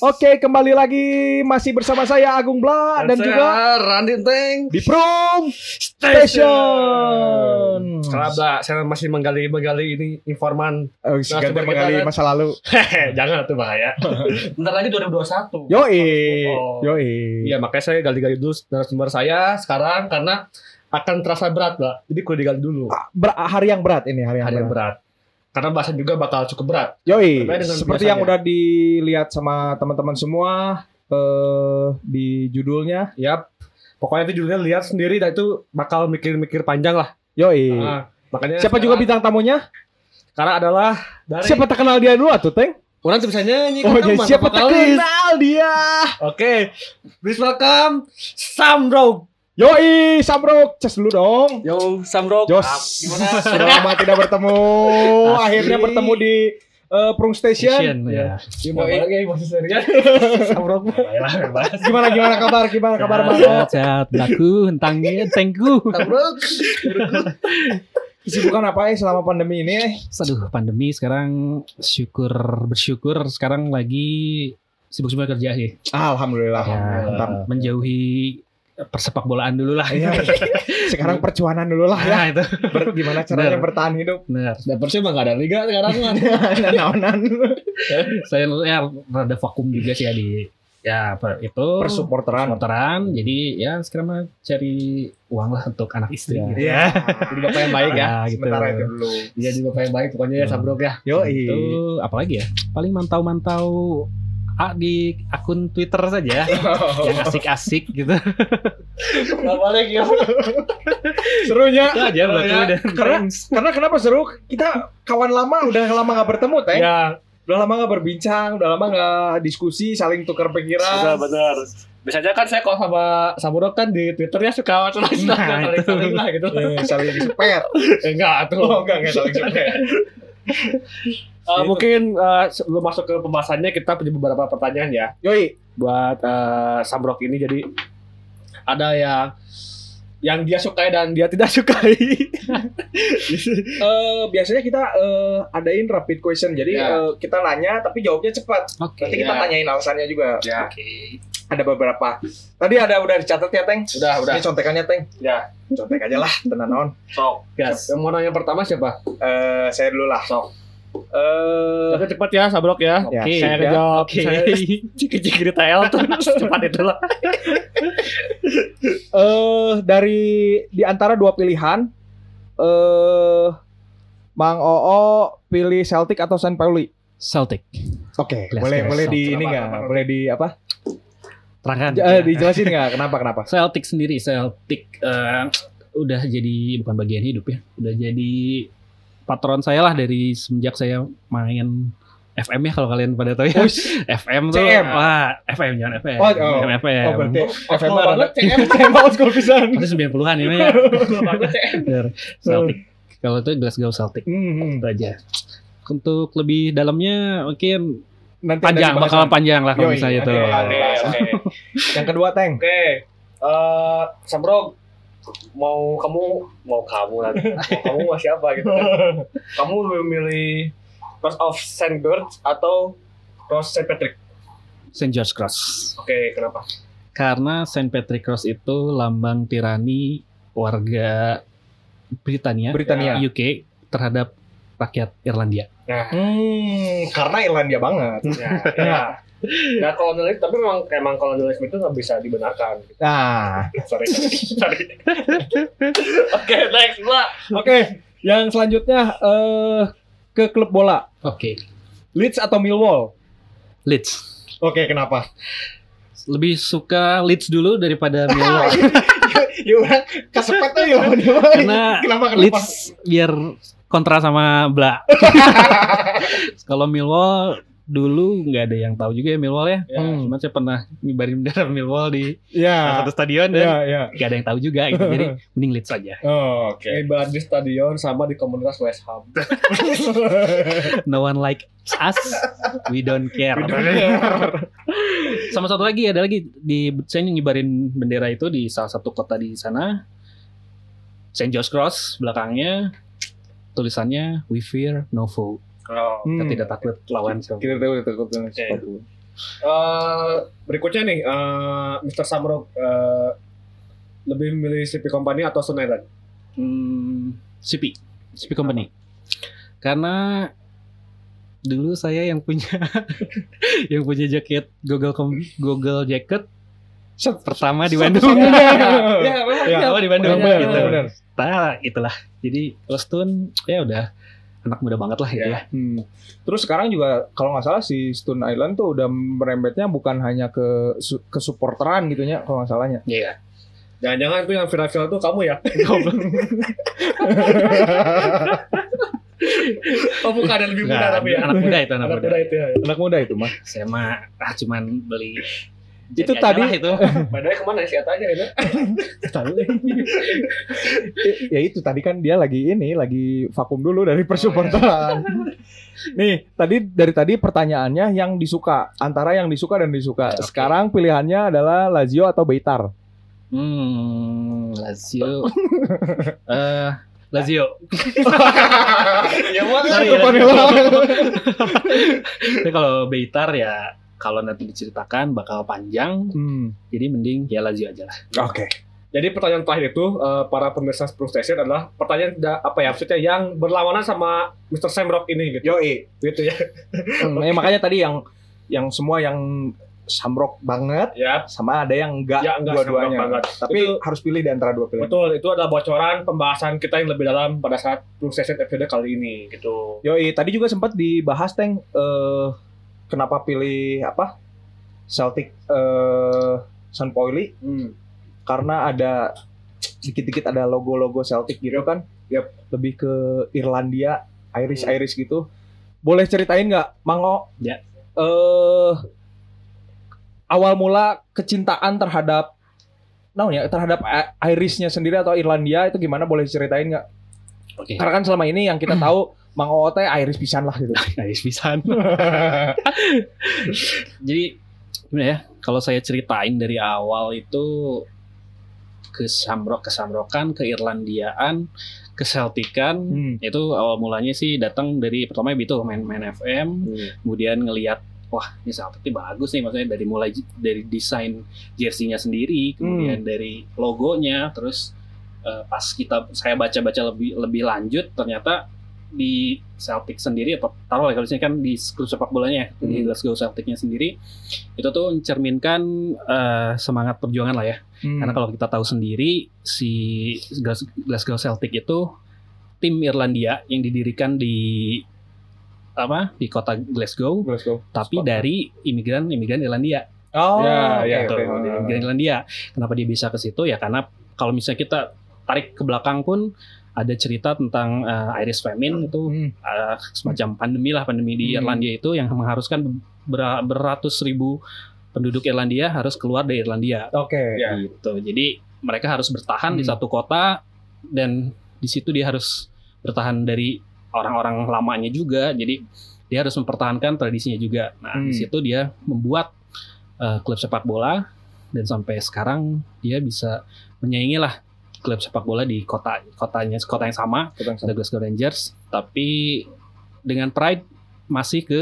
Oke, kembali lagi masih bersama saya Agung Bla dan, juga Randy Teng di Prom Station. Keraba, saya masih menggali-menggali ini informan. Oh, Nah, kan- masa lalu. Hehe, Jangan tuh bahaya. Bentar lagi 2021. Yoi, Oh. yoi. Iya, makanya saya gali-gali dulu narasumber saya sekarang karena akan terasa berat, Mbak. Jadi kudu digali dulu. Ber- hari yang berat ini, hari yang Hari yang berat. Karena bahasa juga bakal cukup berat. Yoi, seperti biasanya. yang udah dilihat sama teman-teman semua eh di judulnya. Yap. Pokoknya itu judulnya lihat sendiri dan itu bakal mikir-mikir panjang lah. Yoi. Nah, makanya Siapa juga sekarang- bintang tamunya? Sekarang adalah dari Siapa tak kenal dia dulu atuh, Teng? Orang tuh bisa nyanyi Oh, mantap siapa tak kenal dia? Oke, please welcome Sam Bro. Yoi, Samrok, ces dulu dong. Yo, Sam Bro. Jos, Gimana? sudah lama tidak bertemu. Akhirnya bertemu di eh, Prung Station. Station, ya. Gimana lagi masih serius? Sam Bro. Baiklah, bebas. Gimana gimana kabar? Gimana kabar Bang? Sehat, sehat, laku, hentangnya, tengku. Sam Bro. Kesibukan apa ya selama pandemi ini? eh? Aduh, pandemi sekarang syukur bersyukur sekarang lagi sibuk-sibuk kerja sih. Alhamdulillah. Ya, Mantap. menjauhi persepak bolaan dulu lah. Iya. Sekarang percuanan dulu lah ya. Nah, itu Ber- gimana caranya Bener. bertahan hidup? benar. Dan Persib mah gak ada liga sekarang kan. Naonan. Saya ya rada vakum juga sih ya di ya apa itu Persupporteran. supporteran. Jadi ya sekarang mah cari uang lah untuk anak istri Ya. gitu. Iya. Jadi bapak yang baik ya. Ya, gitu. Sementara itu dulu. Iya, jadi bapak yang baik pokoknya ya Sam Bro ya. Yo, Itu apalagi ya? Paling mantau-mantau di akun Twitter saja yang asik-asik gitu. Gak balik ya. serunya. Itu aja buat ya. dan Karena karena kenapa seru? Kita kawan lama udah lama gak bertemu, Teh. Ya, Udah lama gak berbincang, udah lama gak diskusi, saling tukar sudah pikiran. benar. Biasanya kan saya kalau sama Samuro kan di Twitternya suka macam Nah, saling saling lah gitu. Eh, saling disepet. Eh, Enggak tuh. Oh, enggak, enggak saling disepet. Uh, mungkin uh, sebelum masuk ke pembahasannya kita punya beberapa pertanyaan ya Yoi, buat uh, Samrok ini jadi ada yang yang dia sukai dan dia tidak sukai. eh, biasanya kita eh, adain rapid question. Jadi Ya. eh, kita nanya tapi jawabnya cepat. Oke. Nanti kita Ya. tanyain alasannya juga. ya, Oke. Ada beberapa. Tadi ada udah dicatat ya, Teng? udah udah. Ini contekannya, Teng. Ya, Contek aja lah, tenan naon. sok. Gas. Yang mau nanya pertama siapa? Eh, saya dulu lah. Sok. Eh, Tapi cepat ya, Samrok ya. Ya, Oke. saya ya. kejawab. Oke. Saya ciki-ciki di TL tuh cepat itulah. eh dari di antara dua pilihan eh Mang Oo pilih Celtic atau San Pauli? Celtic. Oke, Let's boleh boleh di ini Kenapa, nggak? kenapa? Boleh di apa? Terangkan. Eh, dijelasin nggak? Kenapa kenapa? Celtic sendiri, Celtic eh, udah jadi bukan bagian hidup ya, udah jadi patron saya lah dari semenjak saya main FM ya kalau kalian pada tahu ya. FM tuh, CM. wah FM jangan FM. Oh, oh. FM. Oh, berarti FM Old banget. banget, CM. CM old school pisan. Itu 90-an ini ya. Banget CM. Celtic. Kalau itu Glasgow Celtic Hmm, itu aja. Untuk lebih dalamnya mungkin nanti panjang, bakalan panjang lah kalau misalnya itu. Oke, oke. Yang kedua, Teng. Oke, eh Samrok mau kamu mau kamu nanti mau kamu mau siapa gitu kan? Kamu lebih milih Cross of Saint George atau Cross Saint Patrick? St. George Cross. Oke, kenapa? Karena St. Patrick Cross itu lambang tirani warga Britania, Britania. UK terhadap rakyat Irlandia. Nah, Hmm, karena Irlandia banget. ya, ya. Nah, kolonialisme tapi memang emang kolonialisme itu nggak bisa dibenarkan. Nah, Sorry, sorry. Oke, next lah. oke. Yang selanjutnya eh ke klub bola. Oke, Leeds atau Millwall? Leeds. Oke, kenapa? Lebih suka Leeds dulu daripada Millwall. ya udah kesepet sama dia. Karena kenapa kenapa? Leeds biar kontra sama Bla. Kalau Millwall dulu nggak ada yang tahu juga ya Millwall ya. Ya. Hmm. Cuma saya pernah ngibarin bendera Millwall di Ya. salah satu stadion dan Ya, ya. nggak ada yang tahu juga gitu. Jadi mending Leeds saja. Oh, oke. Ibarat di stadion sama di komunitas West Ham. No one like us, we don't care. Sama satu lagi ada lagi di saya ngibarin bendera itu di salah satu kota di sana. St. George Cross belakangnya tulisannya We fear no foe. Oh. Kita Hmm. tidak takut lawan siapa. Kita tahu takut dengan sepatu. Eh, berikutnya nih, eh, Mr. Samrock eh, lebih memilih CP Company atau Stone Island? Hmm, CP, CP Company. Karena dulu saya yang punya yang punya jaket Google Com- Google jacket pertama di Bandung. Ya, memang. Ya, Pertama di Bandung. benar, gitu. benar, benar. Nah, itulah. Jadi Stone ya udah anak muda banget lah gitu Ya. ya. Hmm. Terus sekarang juga kalau nggak salah si Stone Island tuh udah merembetnya bukan hanya ke su- ke supporteran gitu ya kalau nggak salahnya. Iya. Jangan-jangan tuh yang viral-viral tuh kamu ya? oh bukan, ada lebih muda Nggak, tapi ya? anak muda itu anak, Anak muda. muda itu ya. Anak muda itu mah. Saya mah ah, cuman beli Itu tadi- itu. Padahal ke mana sih aja itu? Tahu. ya itu tadi kan dia lagi ini lagi vakum dulu dari persupporteran. Nih, tadi dari tadi pertanyaannya yang disuka antara yang disuka dan disuka. Oke. Sekarang pilihannya adalah Lazio atau Beitar. Hmm, Lazio. Eh, Lazio. ya buat Sorry, Lazio. Kalau Beitar ya kalau nanti diceritakan bakal panjang, Hmm. jadi mending ya Lazio aja lah. Oke. Jadi pertanyaan terakhir itu eh, para pemirsa Spurs Station adalah pertanyaan da- apa ya maksudnya yang berlawanan sama Mr. Samrock ini gitu. Yoi. Gitu ya. Hmm, eh, makanya tadi yang yang semua yang samrok banget Ya, sama ada yang enggak, Ya, enggak dua-duanya. banget. Tapi Itu- harus pilih di antara dua pilihan. betul. Itu adalah bocoran pembahasan kita yang lebih dalam pada saat Spurs Station episode kali ini gitu. Yoi, tadi juga sempat dibahas Teng eh kenapa pilih apa? Celtic eh San Pauli Hmm. karena ada dikit-dikit ada logo-logo Celtic gitu kan. Yap. Lebih ke Irlandia, Irish Hmm. Irish gitu. Boleh ceritain nggak, Mango? Ya. Eh awal mula kecintaan terhadap naon ya terhadap Irishnya sendiri atau Irlandia itu gimana boleh ceritain nggak? Oke. Karena kan selama ini yang kita tahu Mang Oo teh Irish pisan lah gitu. Guys, pisan. Jadi gimana ya? Kalau saya ceritain dari awal itu ke Samrok, ke Samrokan, ke Irlandiaan, ke Celtican, Hmm. itu awal mulanya sih datang dari pertama itu main-main FM, kemudian ngelihat wah ini Celtic bagus nih maksudnya dari mulai dari desain jersey-nya sendiri, kemudian dari logonya, terus eh, pas kita saya baca-baca lebih lebih lanjut ternyata di Celtic sendiri atau taruh lah kalau di kan di klub sepak bolanya ya, di Hmm. Glasgow Celticnya sendiri itu tuh mencerminkan eh, semangat perjuangan lah ya Hmm. karena kalau kita tahu sendiri si Glas- Glasgow Celtic itu tim Irlandia yang didirikan di apa di kota Glasgow Glasgow. tapi Scotland. dari imigran-imigran Irlandia. Oh, Ya, oke, ya, imigran Irlandia. Kenapa dia bisa ke situ ya karena kalau misalnya kita tarik ke belakang pun ada cerita tentang eh, Irish famine itu Hmm. eh, semacam pandemi lah pandemi di Hmm. Irlandia itu yang mengharuskan ber- beratus ribu penduduk Irlandia harus keluar dari Irlandia Oke. Ya. gitu. Jadi mereka harus bertahan di Hmm. satu kota dan di situ dia harus bertahan dari orang-orang lamanya juga. Jadi dia harus mempertahankan tradisinya juga. Nah, di Hmm. situ dia membuat uh, klub sepak bola dan sampai sekarang dia bisa menyaingi lah klub sepak bola di kota kotanya kota yang sama, Kita The Glasgow Rangers, tapi dengan pride masih ke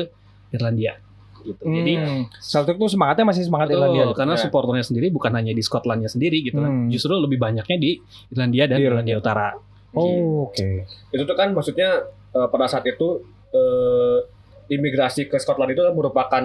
Irlandia gitu. Jadi Hmm. Celtic tuh semangatnya masih semangat Betul, Irlandia. gitu. karena Ya. supporternya sendiri bukan hanya di Skotlandia sendiri gitu kan. Hmm. Justru lebih banyaknya di Irlandia dan Di Irlandia Utara. Oh, oke. Itu tuh kan maksudnya eh, pada saat itu eh, imigrasi ke Scotland itu kan merupakan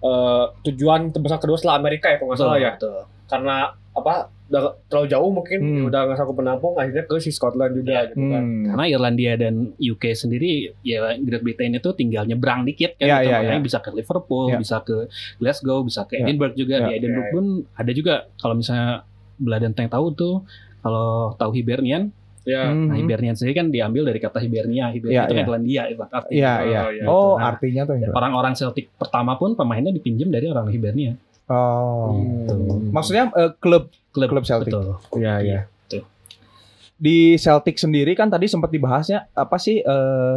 eh, tujuan terbesar kedua setelah Amerika ya kalau nggak salah ya. Betul. Karena apa udah terlalu jauh mungkin Hmm. udah nggak sanggup menampung akhirnya ke si Scotland juga gitu kan. Hmm. Karena Irlandia dan UK sendiri ya Great Britain itu tinggal nyebrang dikit kan Ya, gitu. ya, Makanya ya. bisa ke Liverpool, Ya. bisa ke Glasgow, bisa ke Ya. Edinburgh juga. Ya. Di Edinburgh Ya, ya. pun ada juga kalau misalnya Beladan Tank tahu tuh kalau tahu Hibernian, Ya. Hmm. nah Hibernian sendiri kan diambil dari kata Hibernia. Ya, Hibernia itu kan ya. Irlandia itu artinya. Iya, iya. Oh, iya. Oh, Nah, artinya tuh ya. Orang-orang Celtic pertama pun pemainnya dipinjam dari orang Hibernia. Oh. Gitu. Maksudnya eh, klub Klub, Klub Celtic. Betul. Iya, iya. Gitu. Di Celtic sendiri kan tadi sempat dibahasnya apa sih eh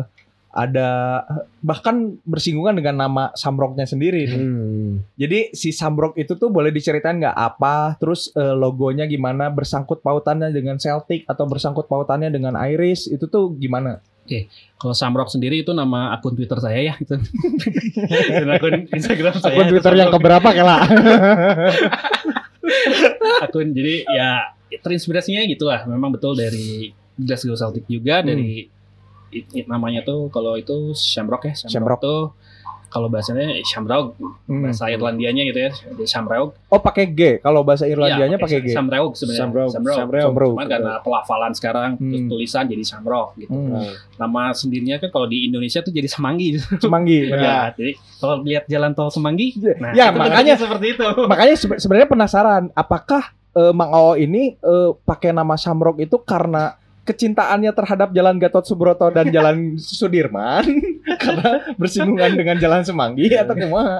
ada bahkan bersinggungan dengan nama Samrocknya sendiri nih. Hmm. Jadi si Samrock itu tuh boleh diceritain nggak apa, terus eh, logonya gimana, bersangkut pautannya dengan Celtic atau bersangkut pautannya dengan Irish itu tuh gimana? Kalau Shamrock sendiri itu nama akun Twitter saya ya itu. Dan akun Instagram saya. Akun Twitter yang keberapa Kela? akun jadi ya terinspirasinya gitu lah. Memang betul dari Glasgow Celtic juga Hmm. dari it- it namanya tuh kalau itu Shamrock ya. Shamrock. Shamrock tuh kalau bahasanya Shamrock Hmm. bahasa Irlandianya gitu ya. Shamrock. Oh pakai G. Kalau bahasa Irlandianya Iya, pakai G. Shamrock sebenarnya. Shamrock. Shamrock. Shamrock. Shamrock. Cuman karena pelafalan sekarang terus Hmm. tulisan jadi Shamrock gitu. Hmm. Nama sendirinya kan kalau di Indonesia tuh jadi Semanggi. Semanggi. benar. Ya, jadi kalau lihat jalan tol Semanggi, nah Ya, makanya- seperti itu. Makanya sebe- sebenarnya penasaran, apakah eh, Mang Oo ini eh, pakai nama Shamrock itu karena kecintaannya terhadap Jalan Gatot Subroto dan Jalan Sudirman karena bersinggungan dengan Jalan Semanggi atau kumaha?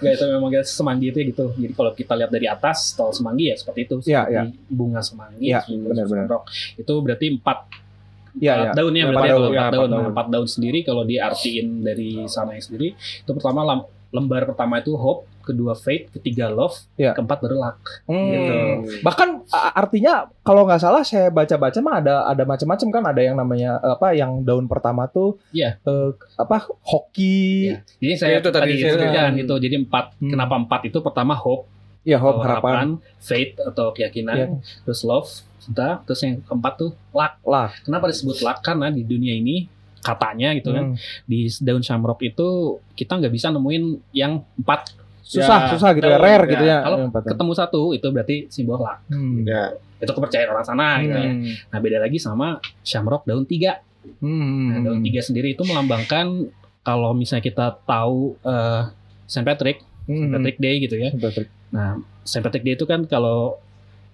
Gak itu memang Semanggi itu ya gitu. Jadi kalau kita lihat dari atas tol Semanggi ya seperti itu. Iya, Seperti bunga Semanggi, Iya, bunga benar-benar. Shamrock. Itu berarti empat Iya, empat iya. daun ya Empat berarti daun, kalau ya, empat empat daun. daun. Nah, empat daun sendiri kalau diartiin dari sana sendiri itu pertama lembar pertama itu hope, kedua faith, ketiga love, Iya. keempat baru luck. Hmm. Gitu. Bahkan artinya kalau nggak salah saya baca-baca mah ada ada macam-macam kan ada yang namanya eh, apa yang daun pertama tuh Iya. eh, apa hoki Iya. Jadi saya Itu tadi tadi saya sebutkan sebutkan. gitu. Jadi empat. Hmm. Kenapa empat itu? Pertama hope, ya hope atau harapan faith atau keyakinan, Iya. terus love, cinta, terus yang keempat tuh luck. lah Kenapa disebut luck? Karena di dunia ini katanya gitu kan Hmm. di daun shamrock itu kita nggak bisa nemuin yang empat susah Ya, susah gitu ya rare Ya, gitu ya kalau daun. ketemu satu itu berarti simbol luck Hmm. Ya. itu kepercayaan orang sana gitu ya. Hmm. nah beda lagi sama shamrock daun tiga Hmm. nah, daun tiga sendiri itu melambangkan kalau misalnya kita tahu eh, Saint Patrick Hmm. Saint Patrick Day gitu ya Saint Patrick. Nah, Patrick Day itu kan kalau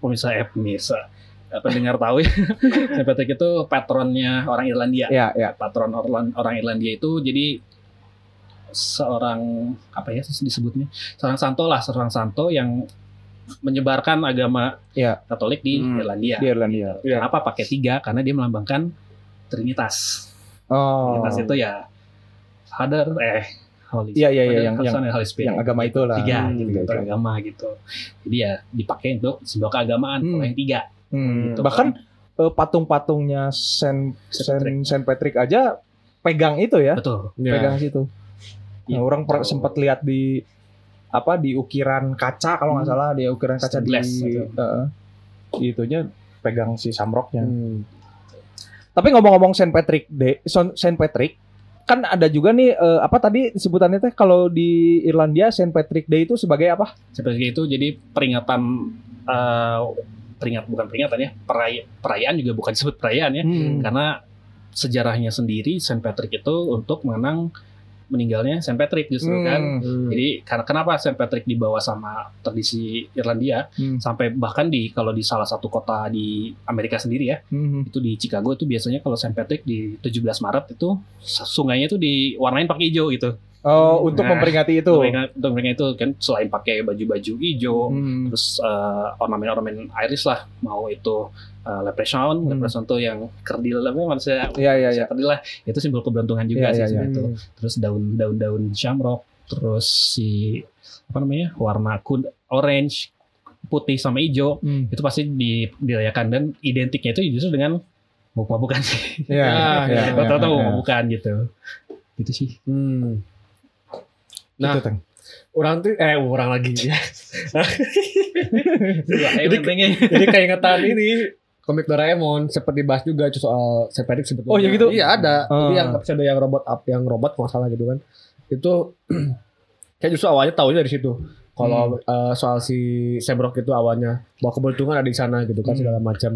pemirsa eh pemirsa eh, pendengar tahu ya, Patrick itu patronnya orang Irlandia. Ya, ya. Patron orang orang Irlandia itu jadi seorang apa ya disebutnya? Seorang santo lah, seorang santo yang menyebarkan agama Ya. Katolik di Hmm. Irlandia. Di Irlandia. Iya. Kenapa pakai tiga? Karena dia melambangkan Trinitas. Oh. Trinitas itu ya Father eh Holy Iya, iya, iya, yang- yang- yang agama itu lah. tiga Hmm, gitu tiga itu. agama gitu jadi ya dipakai untuk simbol keagamaan Hmm. kalau yang tiga Hmm. Gitu. Bahkan eh, patung-patungnya Saint Saint Saint, Saint Patrick aja pegang itu ya, betul pegang situ. Nah, Iya. orang per- sempat lihat di apa di ukiran kaca kalau nggak Hmm. salah di ukiran kaca Stained di glass gitu. di itunya pegang si Samrocknya. Hmm. Tapi ngomong-ngomong Saint Patrick Day, Son- Saint Patrick kan ada juga nih eh, apa tadi sebutannya teh kalau di Irlandia Saint Patrick Day itu sebagai apa? seperti itu jadi peringatan eh, peringat bukan peringatan ya peray- perayaan juga bukan disebut perayaan ya Hmm. karena sejarahnya sendiri Saint Patrick itu untuk mengenang meninggalnya Saint Patrick justru kan Hmm. jadi karena kenapa Saint Patrick dibawa sama tradisi Irlandia Hmm. sampai bahkan di kalau di salah satu kota di Amerika sendiri ya Hmm. itu di Chicago itu biasanya kalau Saint Patrick di 17 Maret itu sungainya itu diwarnain pakai hijau gitu. Oh, untuk Nah, memperingati itu. Untuk mereka itu kan selain pakai baju-baju hijau, Hmm. terus eh, ornamen-ornamen Irish lah, mau itu uh, leprechaun, Hmm. leprechaun tuh yang kerdil apa manusia Iya, iya, iya. manusia kerdil lah, itu simbol keberuntungan juga sih iya, iya. sebenarnya itu. Terus daun-daun-daun shamrock, terus si apa namanya warna kun orange, putih sama hijau Hmm. itu pasti di, dirayakan dan identiknya itu justru dengan mabuk-mabukan sih. Iya, Ah, iya, iya. iya, Rata-rata iya. mabuk-mabukan gitu. Gitu sih. Hmm. Nah, Itu, Teng. orang tuh eh orang lagi ya. Jadi, Jadi- Jadi keingetan ini komik Doraemon sempat dibahas juga soal Patrick sebetulnya. Oh, ya gitu? Iya ada. Ah. Jadi yang episode yang robot up yang robot kalau salah gitu kan. Itu kayak justru awalnya tahunya dari situ. Kalau eh, soal si Sebrok itu awalnya bahwa keberuntungan ada di sana gitu kan Hmm. segala macam.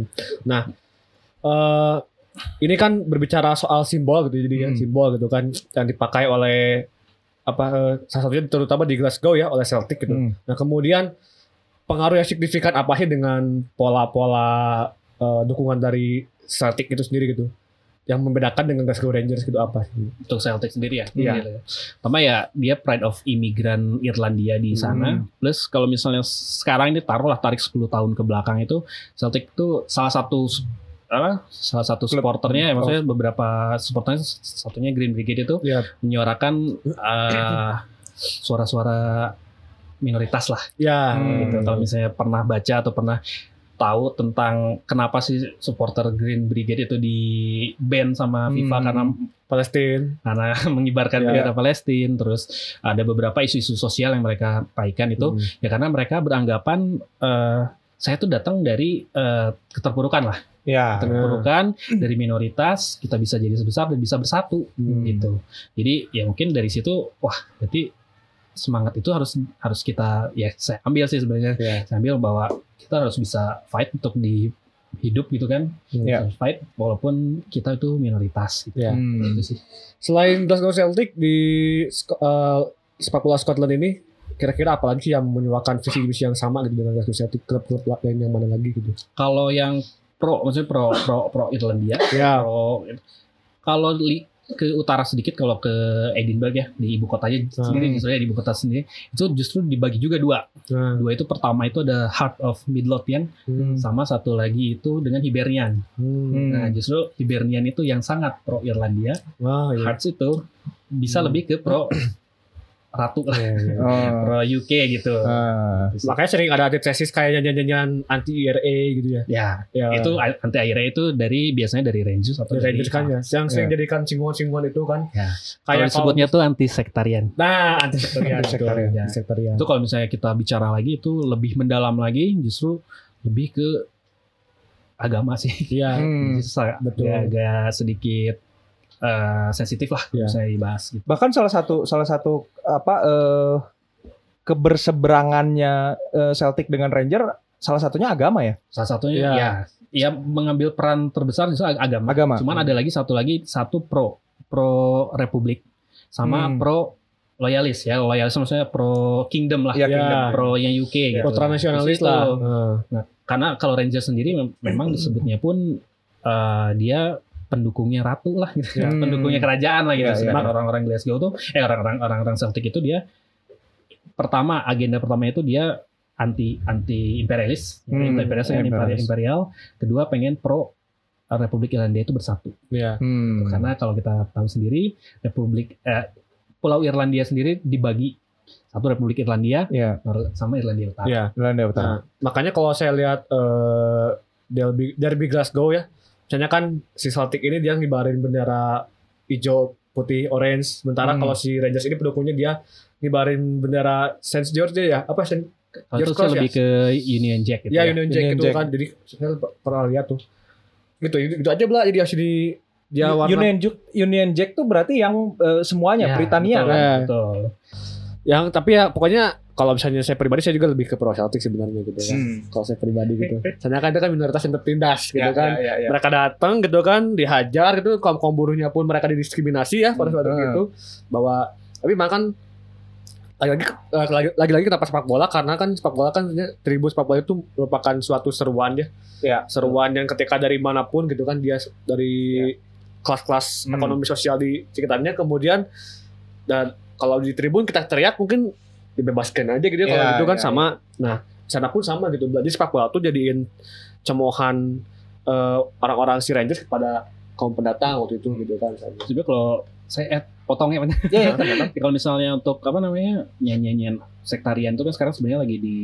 Nah, eh ini kan berbicara soal simbol gitu jadi Hmm. simbol gitu kan yang dipakai oleh apa eh, salah satunya terutama di Glasgow ya oleh Celtic gitu. Hmm. Nah kemudian pengaruh yang signifikan apa sih dengan pola-pola eh, dukungan dari Celtic itu sendiri gitu? Yang membedakan dengan Glasgow Rangers gitu apa? sih? untuk Celtic sendiri ya. Iya. Gitu ya. Pertama ya dia pride of imigran Irlandia di sana. Plus kalau misalnya sekarang ini taruhlah tarik 10 tahun ke belakang itu Celtic itu salah satu apa salah satu Klub. supporternya ya maksudnya beberapa supporternya satunya Green Brigade itu Iya. menyuarakan eh, suara-suara minoritas lah Ya. Hmm. gitu. Kalau misalnya pernah baca atau pernah tahu tentang kenapa sih supporter Green Brigade itu di ban sama FIFA Hmm. karena Palestina. karena mengibarkan Ya. bendera Palestina terus ada beberapa isu-isu sosial yang mereka taikan itu Hmm. ya karena mereka beranggapan eh, saya tuh datang dari eh, keterpurukan lah Ya. keterpurukan dari minoritas kita bisa jadi sebesar dan bisa bersatu Hmm. gitu jadi ya mungkin dari situ wah berarti semangat itu harus harus kita ya saya ambil sih sebenarnya Ya. saya ambil bahwa kita harus bisa fight untuk di hidup gitu kan. Harus fight walaupun kita itu minoritas gitu. Ya. Hmm. Itu sih Selain Glasgow Celtic di eh, sepak bola Scotland ini kira-kira apa lagi sih yang menyuarakan visi misi yang sama gitu dengan Glasgow Celtic klub-klub lain yang mana lagi gitu kalau yang pro maksudnya pro pro pro Irlandia ya pro kalau li- ke utara sedikit kalau ke Edinburgh ya di ibu kotanya sendiri Hmm. misalnya di ibu kota sendiri itu justru dibagi juga dua nah, dua itu pertama itu ada Heart of Midlothian hmm, sama satu lagi itu dengan Hibernian hmm. nah justru Hibernian itu yang sangat pro Irlandia Wah, iya. Hearts itu bisa Hmm. lebih ke pro ratu lah Iya, iya. Oh. pro UK gitu Ah. Makanya sering ada tesis kayak nyanyian-nyanyian anti IRA gitu ya. ya Ya. itu anti IRA itu dari biasanya dari Rangers atau Dari Rangers kan ya, yang sering Ya. jadikan singgungan-singgungan itu kan. Ya. Kalau Kayak disebutnya tuh anti sektarian Nah, anti sektarian. Anti-sektarian. Ya. Sektarian. itu kalau misalnya kita bicara lagi itu lebih mendalam lagi justru lebih ke agama sih Iya. Hmm. Betul. agak sedikit eh, sensitif lah Ya. kalau saya dibahas gitu Bahkan salah satu salah satu apa eh, keberseberangannya eh, Celtic dengan Ranger salah satunya agama ya. salah satunya Ya. ya ya mengambil peran terbesar ag- agama. Agama. cuman ada lagi satu lagi satu pro pro republik sama Hmm. pro loyalis ya loyalis maksudnya pro kingdom lah Ya. Kingdom. pro yang UK gitu Ultranasionalis Terus lah. itu. Nah, karena kalau Rangers sendiri mem- memang disebutnya pun eh, dia pendukungnya ratu lah gitu Hmm. pendukungnya kerajaan lah gitu iya. sedangkan orang-orang Glasgow tuh eh orang-orang orang-orang Celtic itu dia pertama agenda pertama itu dia anti anti imperialis Hmm, imperialis dengan imperialis. imperial kedua pengen pro Republik Irlandia itu bersatu ya. Hmm. karena kalau kita tahu sendiri Republik eh, Pulau Irlandia sendiri dibagi satu Republik Irlandia ya, sama Irlandia Utara Ya. Belanda Utara. Nah, makanya kalau saya lihat eh derby, derby Glasgow ya, misalnya kan si Celtic ini dia ngibarin bendera hijau, putih, orange. Sementara Hmm. kalau si Rangers ini pendukungnya dia ngibarin bendera Saint George ya, apa Saint itu George Cross lebih ke Union Jack gitu ya, ya. Union Jack Union itu Jack. kan. Jadi saya pernah lihat tuh. Gitu, itu, aja belah jadi harus di dia warna Union Jack, Union Jack tuh berarti yang eh, semuanya Ya, Britania betul, kan. Ya. betul. Yang tapi ya pokoknya kalau misalnya saya pribadi saya juga lebih ke pro Celtic sebenarnya gitu kan. Hmm. Kalau saya pribadi gitu. Soalnya kan itu kan minoritas yang tertindas gitu Ya, kan. ya, ya, ya. mereka datang gitu kan dihajar gitu kaum kaum buruhnya pun mereka didiskriminasi ya pada saat Hmm. itu bahwa tapi makan lagi-lagi eh, lagi- lagi-lagi kenapa sepak bola karena kan sepak bola kan tribun sepak bola itu merupakan suatu seruan ya Ya. seruan yang ketika dari mana pun gitu kan dia dari kelas-kelas Hmm. ekonomi sosial di sekitarnya kemudian dan kalau di tribun kita teriak mungkin dibebaskan aja gitu ya kalau Ya, gitu kan ya, sama nah sana pun sama gitu jadi sepak bola tuh jadiin cemoohan eh, orang-orang si Rangers kepada kaum pendatang waktu itu gitu kan Sebenarnya kalau saya add potongnya banyak. Ya, ya. kalau misalnya untuk apa namanya nyanyian sektarian itu kan sekarang sebenarnya lagi di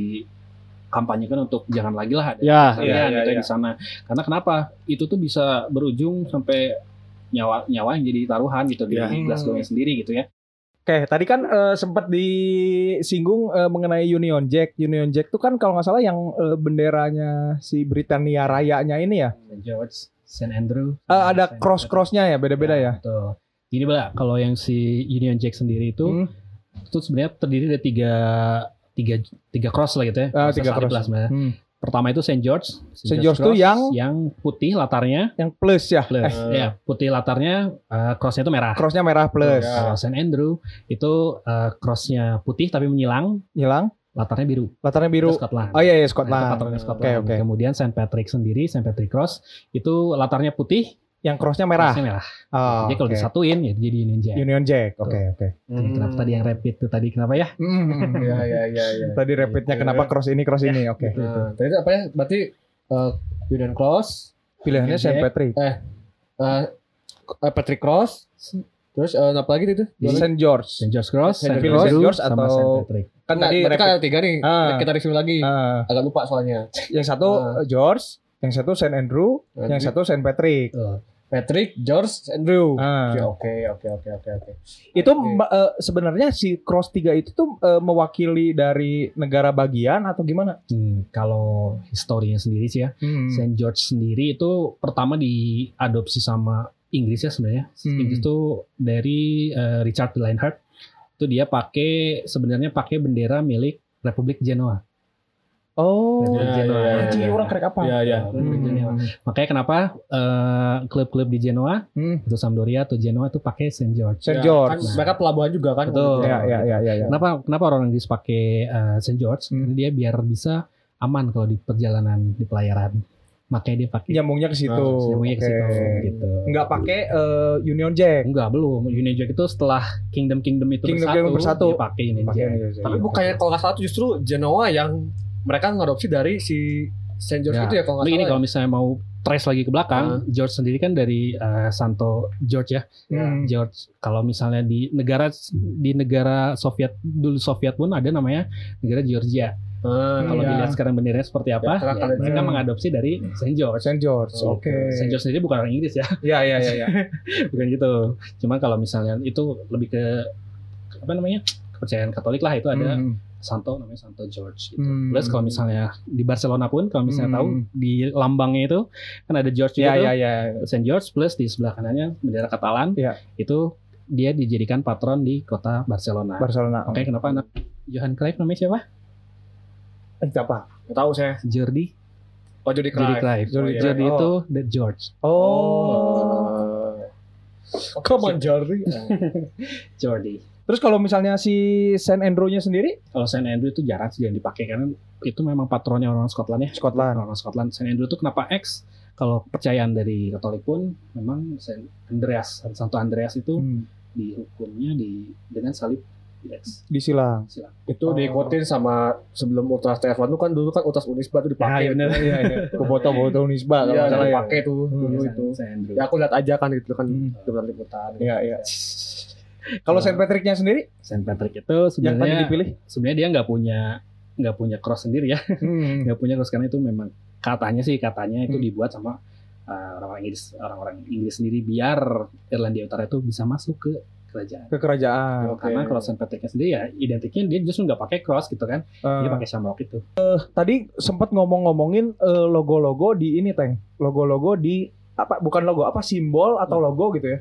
kampanye kan untuk jangan lagi lah ada ya sektarian Iya, iya, gitu iya. di sana. Karena kenapa? Itu tuh bisa berujung sampai nyawa nyawa yang jadi taruhan gitu di Iya. Glasgow-nya sendiri gitu ya. Oke, tadi kan eh, sempat disinggung eh, mengenai Union Jack. Union Jack tuh kan kalau nggak salah yang eh, benderanya si Britania Rayanya ini ya. St. George, St. Andrew. Eh, ada St. cross-crossnya ya, beda-beda ya. Betul. Jadi Bala, kalau yang si Union Jack sendiri itu Hmm. itu sebenarnya terdiri dari tiga tiga tiga cross lah gitu ya. Cross tiga cross. sebenarnya. Hmm. Pertama itu St. George. St. George tuh cross yang- yang putih latarnya Yang plus ya. plus. Eh, ya, putih latarnya eh, crossnya itu merah. crossnya merah plus. Ya. Kalau St. Andrew itu eh, crossnya putih tapi menyilang, Hilang. latarnya biru. Latarnya biru. Itu Scotland. Oh iya, iya Nah, itu Scotland. patronnya Scotland. Oke, oke. Kemudian St. Patrick sendiri, St. Patrick Cross itu latarnya putih, Yang crossnya merah. crossnya merah. Oh, Jadi kalau oke. disatuin ya jadi Union Jack. Union Jack. Oke, oke. Jadi Kenapa tadi yang rapid itu tadi kenapa ya? Hmm. ya ya ya ya Tadi rapidnya kenapa cross ini cross ini? Oke. Nah, tadi itu apa ya berarti eh, Union Cross Pilihannya. St. Patrick. eh, eh, Patrick Cross Terus eh, apa lagi itu? St. George. St. George Cross, Saint St. George Andrew, George atau- St. Patrick. Kan Nah, tadi mereka ada tiga nih. Ah. Kita review lagi. Ah, Agak lupa soalnya. yang satu Ah. George, yang satu St. Andrew, yang satu St. Patrick. Patrick, George, Andrew. Ah. Oke, oke, oke, oke, oke. Itu Oke. mba- eh, sebenarnya si Cross 3 itu tuh eh, mewakili dari negara bagian atau gimana? Hmm, kalau historinya sendiri sih ya, Hmm. St. George sendiri itu pertama diadopsi sama Inggris ya sebenarnya. Hmm. Inggris itu dari eh, Richard Lionheart. Itu dia pakai sebenarnya pakai bendera milik Republik Genoa. Oh, Ya, Genoa. ya, ya, ya. orang kerek apa? Iya, iya. Republik Hmm. Makanya kenapa eh, klub-klub di Genoa, Hmm. itu Sampdoria atau Genoa itu pakai St. George. St. Ya, George. Kan mereka pelabuhan juga kan. Betul. Ya, ya, ya, ya, ya. Kenapa kenapa orang Inggris pakai eh, St. George? Hmm. Karena dia biar bisa aman kalau di perjalanan di pelayaran. Makanya dia pakai Nyambungnya ke situ. Ah, nyambungnya ke Oke. situ gitu. Nggak pakai eh, Union Jack. Enggak, belum. Union Jack itu setelah Kingdom Kingdom itu Kingdom bersatu, Kingdom bersatu. dia pakai Union Jack. Tapi bukannya kalau nggak salah justru Genoa yang mereka ngadopsi dari si Saint George Ya. itu ya kalau nggak Tapi ini salah. kalau misalnya mau trace lagi ke belakang, Ah. George sendiri kan dari eh, Santo George ya. Hmm. George kalau misalnya di negara di negara Soviet dulu Soviet pun ada namanya negara Georgia. Ah, Kalau Iya. dilihat sekarang benderanya seperti apa, Ya, ya, mereka mengadopsi dari Saint George. Saint George. Oh, Oke. Saint George sendiri bukan orang Inggris ya, Ya, ya, ya, ya. bukan gitu. Cuman kalau misalnya itu lebih ke apa namanya kepercayaan Katolik lah itu ada Hmm. Santo namanya Santo George. Gitu. Hmm. Plus kalau misalnya di Barcelona pun kalau misalnya Hmm. tahu di lambangnya itu kan ada George juga Ya, tuh, ya, ya. Saint George plus di sebelah kanannya bendera Katalan. Ya. Itu dia dijadikan patron di kota Barcelona. Barcelona. Oke, kenapa anak Johan Cruyff namanya siapa? Eh, siapa? nggak tahu saya. Jordi. Oh jadi Jordi Cruyff. Cruyff. Jordi Jordi, Cruyff. itu Oh. the George. Oh. Come on Jordi. Jordi. Terus kalau misalnya si Saint Andrew-nya sendiri? Kalau Saint Andrew itu jarang sih yang dipakai karena itu memang patronnya orang Scotland ya. Scotland. Orang Scotland. Saint Andrew itu kenapa X? Kalau kepercayaan dari Katolik pun memang Saint Andreas, Santo Andreas itu Hmm. dihukumnya di dengan salib di X. Disilang. Silang. itu Oh. diikutin sama sebelum Ultras TF1 itu kan dulu kan Ultras Unisba tuh dipakai. bener. Iya, iya. Foto-foto Unisba kalau Iya, nggak salah ya. dipakai tuh dulu Saint- itu. Ya aku lihat aja kan itu kan Hmm. liputan. Iya, iya. Kalau Saint Patrick-nya sendiri Saint Patrick itu yang tadi sebenarnya dipilih? sebenarnya dia nggak punya nggak punya cross sendiri ya Hmm. nggak punya cross karena itu memang katanya sih katanya itu Hmm. dibuat sama uh, orang-orang Inggris orang-orang Inggris sendiri biar Irlandia Utara itu bisa masuk ke kerajaan Ke kerajaan. Oke. karena kalau Saint Patricknya sendiri ya identiknya dia justru nggak pakai cross gitu kan dia Eh, pakai shamrock itu tadi sempat ngomong-ngomongin eh, logo-logo di ini, Teng. Logo-logo di apa bukan logo, apa simbol atau logo gitu ya.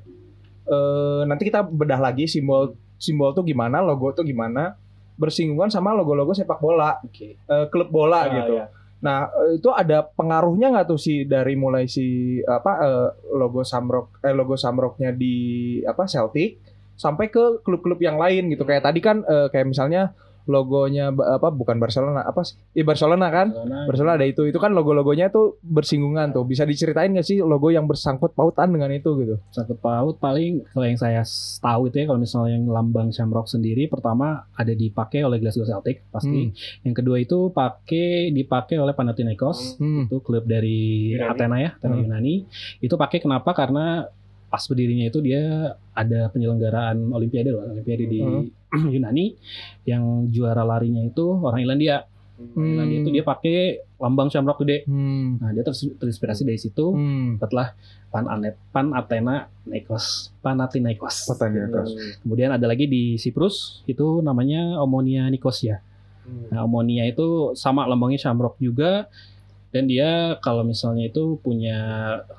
Eh, nanti kita bedah lagi simbol simbol tuh gimana, logo tuh gimana bersinggungan sama logo-logo sepak bola, oke eh, klub bola Ah, gitu. iya. Nah, eh, itu ada pengaruhnya nggak tuh sih dari mulai si apa eh, logo Samrock eh logo Samrocknya di apa Celtic sampai ke klub-klub yang lain gitu. Kayak tadi kan eh, kayak misalnya logonya apa bukan Barcelona apa sih? Iya Barcelona kan? Barcelona Barcelona ada itu. Itu kan logo-logonya tuh bersinggungan tuh. Bisa diceritain nggak sih logo yang bersangkut pautan dengan itu gitu? sangkut paut paling kalau yang saya tahu itu ya kalau misalnya yang lambang Shamrock sendiri pertama ada dipakai oleh Glasgow Celtic pasti yang kedua itu pakai dipakai oleh Panathinaikos Hmm. itu klub dari Yunani. Athena ya, Athena Hmm. Yunani. Itu pakai kenapa? Karena pas berdirinya itu dia ada penyelenggaraan Olimpiade loh, Olimpiade di Hmm. Yunani yang juara larinya itu orang Irlandia. Hmm. Irlandia itu dia pakai lambang Shamrock gede. Hmm. Nah, dia terinspirasi dari situ. Hmm. Setelah Pan Anet, Pan Athena Nikos, Panathinaikos. Panathinaikos. Kemudian ada lagi di Siprus itu namanya Omonia Nicosia. Hmm. Nah, Omonia itu sama lambangnya Shamrock juga dan dia kalau misalnya itu punya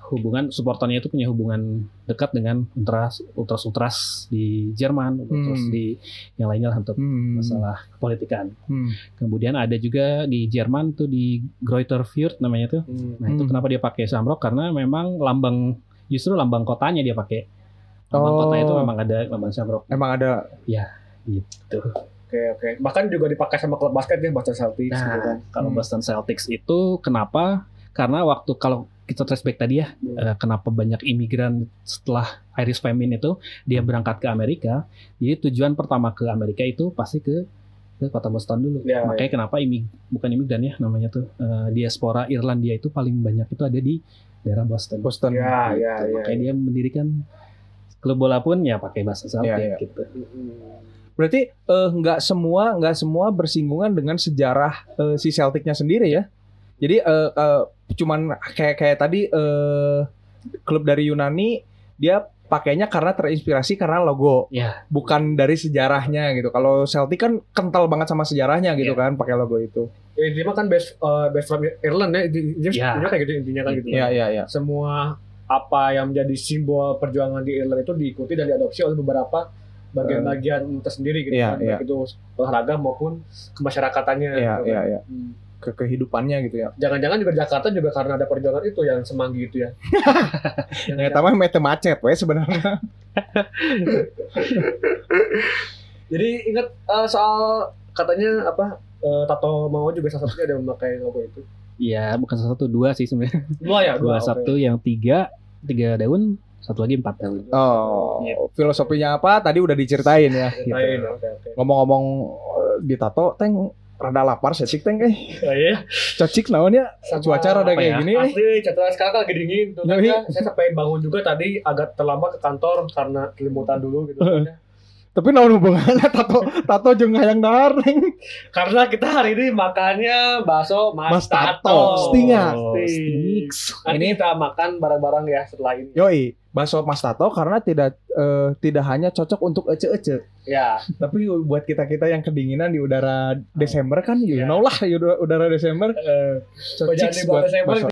hubungan supporternya itu punya hubungan dekat dengan ultras ultras ultras di Jerman, ultras Hmm. di yang lainnya lah untuk Hmm. masalah politikan. Hmm. Kemudian ada juga di Jerman tuh di Greuther Fürth namanya tuh. Hmm. Nah, itu Hmm. kenapa dia pakai Shamrock karena memang lambang justru lambang kotanya dia pakai. Lambang Oh. kotanya itu memang ada lambang Shamrock Emang ada gitu. Oke oke. Bahkan juga dipakai sama klub basket ya Boston Celtics gitu kan. Nah, kalau Hmm. Boston Celtics itu kenapa? Karena waktu kalau kita trace back tadi ya, Hmm. eh, kenapa banyak imigran setelah Irish Famine itu dia berangkat ke Amerika. Jadi tujuan pertama ke Amerika itu pasti ke ke kota Boston dulu. Ya, Makanya kenapa imig bukan imigran ya namanya tuh eh, diaspora Irlandia itu paling banyak itu ada di daerah Boston. Boston. Ya ya Gitu. ya. Makanya dia mendirikan klub bola pun ya pakai bahasa Celtic Iya, iya. gitu. Berarti eh, nggak semua nggak semua bersinggungan dengan sejarah eh, si Celticnya sendiri ya. Jadi eh, eh, cuman kayak kayak tadi eh, klub dari Yunani dia pakainya karena terinspirasi karena logo, Ya, bukan dari sejarahnya gitu. Kalau Celtic kan kental banget sama sejarahnya gitu Iya. kan pakai logo itu. Ya, intinya kan best uh, best from Ireland ya. Intinya, Ya. intinya kayak gitu intinya kan gitu. Iya iya iya. Semua apa yang menjadi simbol perjuangan di Ireland itu diikuti dan diadopsi oleh beberapa bagian-bagian tersendiri gitu Iya, kan. iya. Baik itu olahraga maupun kemasyarakatan Iya gitu iya kan. iya. Hmm. Ke kehidupannya gitu ya. Jangan-jangan juga Jakarta juga karena ada perjuangan itu yang semanggi itu ya. Ya tamah mete macet we sebenarnya. Jadi ingat eh, soal katanya apa eh, Tato mau juga salah satunya ada memakai logo itu. Iya, bukan satu dua sih sebenarnya. Dua ya, Dua oke. satu yang tiga tiga daun, satu lagi empat daun. Oh, Iya. filosofinya apa tadi udah diceritain ya. Ceritain, oke oke. Ngomong-ngomong eh, di tato teng rada lapar setik teng eh Oh, iya. cocik naonnya cuaca rada kayak ya? gini eh. Asli, jadwal sekarang kan lagi dingin tuh. Yoi. Makanya saya sampai bangun juga tadi agak terlambat ke kantor karena kelimutan dulu gitu. Tapi naon hubungannya tato tato jeung hayang dahar neng. karena kita hari ini makannya bakso Mas, Mas Tato. Tato. Stinga. Stinks. Nanti kita makan bareng-bareng ya setelah ini. Yoi, bakso Mas Tato karena tidak eh, tidak hanya cocok untuk ece-ece, Ya, tapi buat kita-kita yang kedinginan di udara Desember kan you Ya. know lah udara, udara Desember eh, cocok dibuat buat Desember. bakso.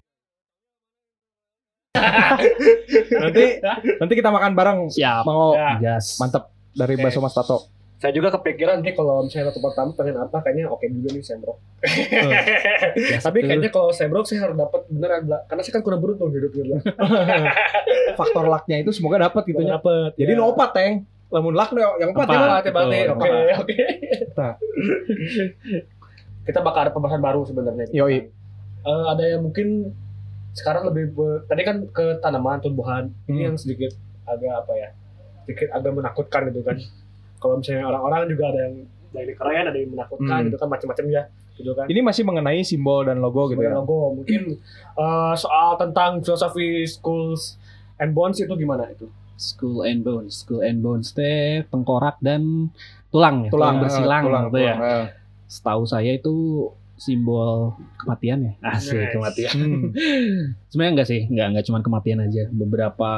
nanti nanti kita makan bareng Siap. mau Ya. Gas. mantep dari Oke. bakso Mas Tato. saya juga kepikiran nanti kalau misalnya tempat tamu pengen apa kayaknya oke juga nih Sembrok. Gas Tapi tuh. kayaknya kalau Sembrok saya harus dapat beneran Bla. karena saya kan kurang beruntung hidup gitu. Faktor lucknya itu semoga dapat gitu ya. Dapat. Jadi no opat teng. Lamun luck no, yang empat Empat. ya. Betul. oke oke. Nah. Kita bakal ada pembahasan baru sebenarnya. gitu Yoi. Eh, ada yang mungkin sekarang lebih tadi kan ke tanaman tumbuhan ini Hmm. yang sedikit agak apa ya sedikit agak menakutkan gitu kan kalau misalnya orang-orang juga ada yang dari keren ada yang menakutkan Hmm. gitu kan macam-macam ya gitu kan Ini masih mengenai simbol dan logo gitu Sebagai ya. logo mungkin eh, soal tentang filosofi schools and bonds itu gimana itu Skull and bones, skull and bones teh tengkorak dan tulang ya, Tulang bersilang tulang, gitu ya. tulang, eh. Setahu saya itu simbol kematian ya. Asik Nice. kematian. Hmm. Sebenarnya enggak sih, enggak enggak cuma kematian aja. Beberapa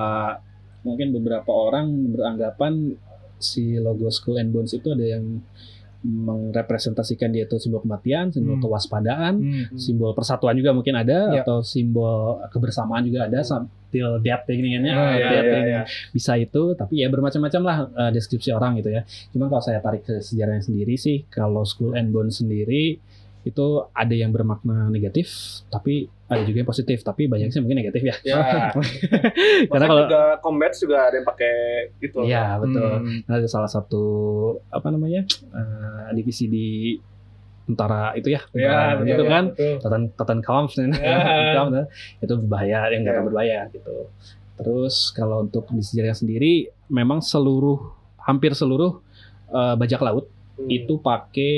mungkin beberapa orang beranggapan si logo Skull and Bones itu ada yang merepresentasikan dia itu simbol kematian, simbol Hmm. kewaspadaan, Hmm. simbol persatuan juga mungkin ada Ya. atau simbol kebersamaan juga ada death Ah, iya, death iya, thing. iya. bisa itu tapi ya bermacam-macam lah eh, deskripsi orang gitu ya cuman kalau saya tarik ke sejarahnya sendiri sih kalau School and Bone sendiri itu ada yang bermakna negatif tapi ada juga yang positif tapi banyak sih mungkin negatif ya Ya. Karena kalau- juga combat juga ada yang pakai gitu. Iya betul Hmm. ada salah satu apa namanya eh, divisi di tentara itu ya, ya tentara itu kan betul. Tatan Tatan Kampf Ya. itu berbahaya yang nggak Ya. berbahaya gitu. Terus kalau untuk di sejarah sendiri memang seluruh hampir seluruh eh, bajak laut Hmm. itu pakai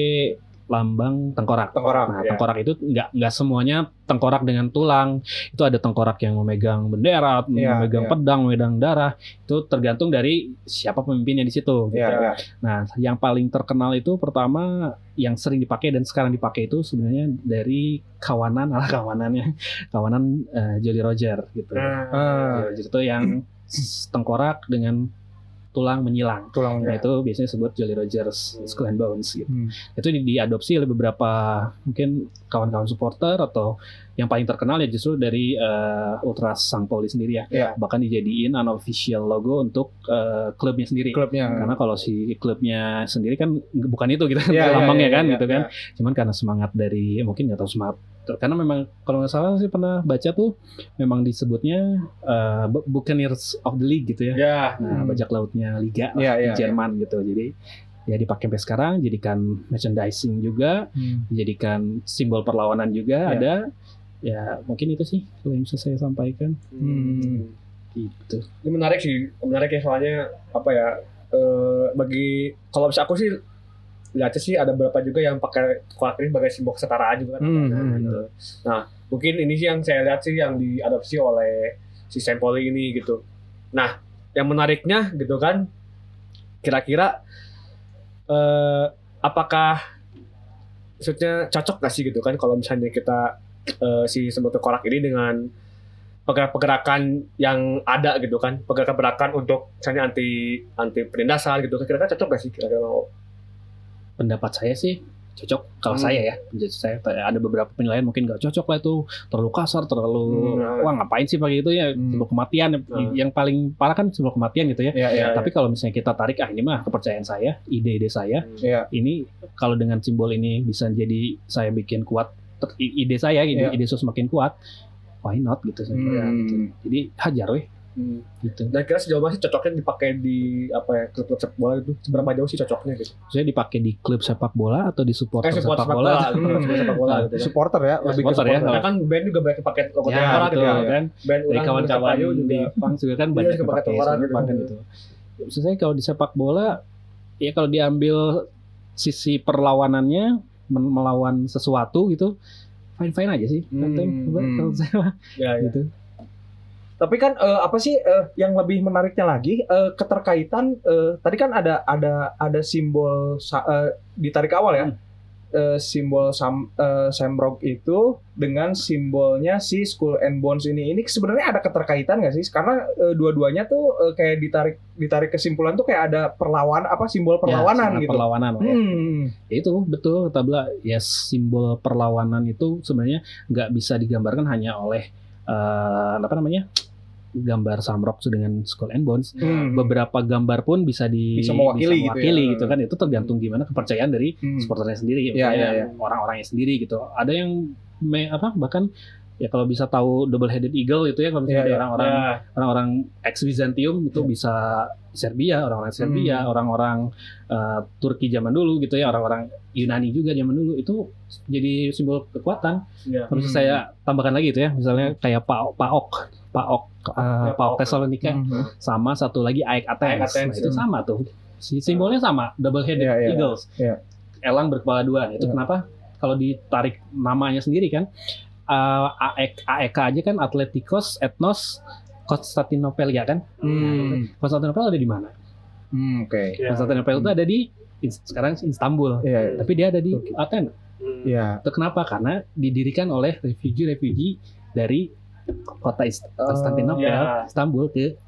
lambang tengkorak. Tengkorak, Nah, ya. tengkorak itu nggak nggak semuanya tengkorak dengan tulang. Itu ada tengkorak yang memegang bendera, Ya, memegang ya. pedang, memegang darah. Itu tergantung dari siapa pemimpinnya di situ. gitu. Iya, iya. Nah, yang paling terkenal itu pertama yang sering dipakai dan sekarang dipakai itu sebenarnya dari kawanan, ala kawanannya, kawanan eh, Jolly Roger gitu. Nah, Ah, Jolly Roger itu yang tengkorak dengan tulang menyilang. Nah, tulangnya. itu biasanya disebut Jolly Rogers Skull and Bones gitu. Hmm. Itu di- diadopsi oleh beberapa mungkin kawan-kawan supporter atau yang paling terkenal ya justru dari eh, Ultras Sang Pauli sendiri ya. Iya. Bahkan dijadiin unofficial logo untuk eh, klubnya sendiri. Klubnya. Karena kalau si klubnya sendiri kan bukan itu gitu iya, lambangnya iya, kan iya, gitu kan. iya. Cuman karena semangat dari mungkin nggak tahu semangat karena memang kalau nggak salah sih pernah baca tuh memang disebutnya uh, Bu- Buccaneers of the League gitu ya. ya Nah, Hmm. bajak lautnya liga Iya, di iya, Jerman gitu. Jadi ya dipakai sampai sekarang jadikan merchandising juga, Hmm. dijadikan simbol perlawanan juga Iya. ada. Ya mungkin itu sih yang bisa saya sampaikan Hmm. gitu. ini menarik sih menarik ya soalnya apa ya eh, bagi kalau bisa aku sih lihatnya sih ada beberapa juga yang pakai ini sebagai simbol kesetaraan juga kan. Hmm, nah, hmm, gitu. nah mungkin ini sih yang saya lihat sih yang diadopsi oleh si Sempoli ini gitu. Nah yang menariknya gitu kan kira-kira eh apakah maksudnya cocok gak sih gitu kan kalau misalnya kita eh, si sembuto korak ini dengan pergerakan-pergerakan yang ada gitu kan pergerakan-pergerakan untuk misalnya anti anti penindasan gitu kan kira-kira cocok gak sih kira-kira pendapat saya sih cocok kalau Hmm. saya ya saya ada beberapa penilaian mungkin nggak cocok lah itu terlalu kasar terlalu Hmm. wah ngapain sih pakai itu ya Hmm. kematian Hmm. yang paling parah kan simbol kematian gitu ya Iya, iya. tapi kalau misalnya kita tarik ah ini mah kepercayaan saya ide-ide saya Iya. ini kalau dengan simbol ini bisa jadi saya bikin kuat ide saya ide, Iya. ide sus makin kuat why not gitu saya Hmm. gitu. jadi hajar weh gitu dan kira sejauh mana sih cocoknya dipakai di apa ya klub-klub sepak bola itu seberapa jauh sih cocoknya gitu saya dipakai di klub sepak bola atau di supporter eh support sepak sepak bola bola gitu, Hmm. sepak bola gitu kan. Supporter ya, lebih ke supporter ya, supporter. Karena kan band juga banyak pakai logo ya betul gitu ya. kan band dari orang kawan-kawan di Pang juga kan Iya, banyak pakai sarung gitu. gitu. Maksud saya kalau di sepak bola ya kalau diambil sisi perlawanannya melawan sesuatu gitu fine fine aja sih. Hmm, Penting hmm. kalau saya ya, ya. Tapi kan eh, apa sih eh, yang lebih menariknya lagi eh, keterkaitan eh, tadi kan ada ada ada simbol sa- eh, di tarik awal ya. Eh, simbol sam eh, Samrock itu dengan simbolnya si Skull and Bones ini ini sebenarnya ada keterkaitan nggak sih? Karena eh, dua-duanya tuh eh, kayak ditarik ditarik kesimpulan tuh kayak ada perlawan apa simbol perlawanan Ya, gitu. Perlawanan ya. Hmm. Ya itu betul kata Bla, ya simbol perlawanan itu sebenarnya nggak bisa digambarkan hanya oleh eh, apa namanya? gambar Samrock dengan Skull and Bones. Hmm. Beberapa gambar pun bisa di Bisa mewakili gitu ya. mewakili gitu kan. Itu tergantung gimana kepercayaan dari Hmm. supporternya sendiri, misalnya iya, iya. orang-orangnya sendiri gitu. Ada yang me, apa bahkan ya kalau bisa tahu double headed eagle itu ya kalau misalnya Iya, ada iya. orang-orang Ya. orang-orang ex Byzantium itu bisa Serbia, orang-orang Serbia, Hmm. orang-orang eh, Turki zaman dulu gitu ya, orang-orang Yunani juga zaman dulu itu jadi simbol kekuatan. Ya. Terus Hmm. saya tambahkan lagi itu ya, misalnya kayak Paok, Paok, Paok, eh, Ya, Paok Paok. Thessalonika, Hmm. sama satu lagi Aek Athens. Aek Athens, Nah, itu ya. sama tuh. Si simbolnya sama, double headed Iya, iya, eagles. iya. Elang berkepala dua. Itu Iya. kenapa? Kalau ditarik namanya sendiri kan, eh, AEK, AEK aja kan Atletikos Etnos Konstantinopel ya kan? Hmm. Konstantinopel ada di mana? Hmm, Oke. Ya. Konstantinopel itu ada di sekarang Istanbul. Iya, iya. Tapi dia ada di Turki. Athens. Hmm. Iya. Itu kenapa? Karena didirikan oleh refugee-refugee dari kota Ist- Konstantinopel, ya. Istanbul ke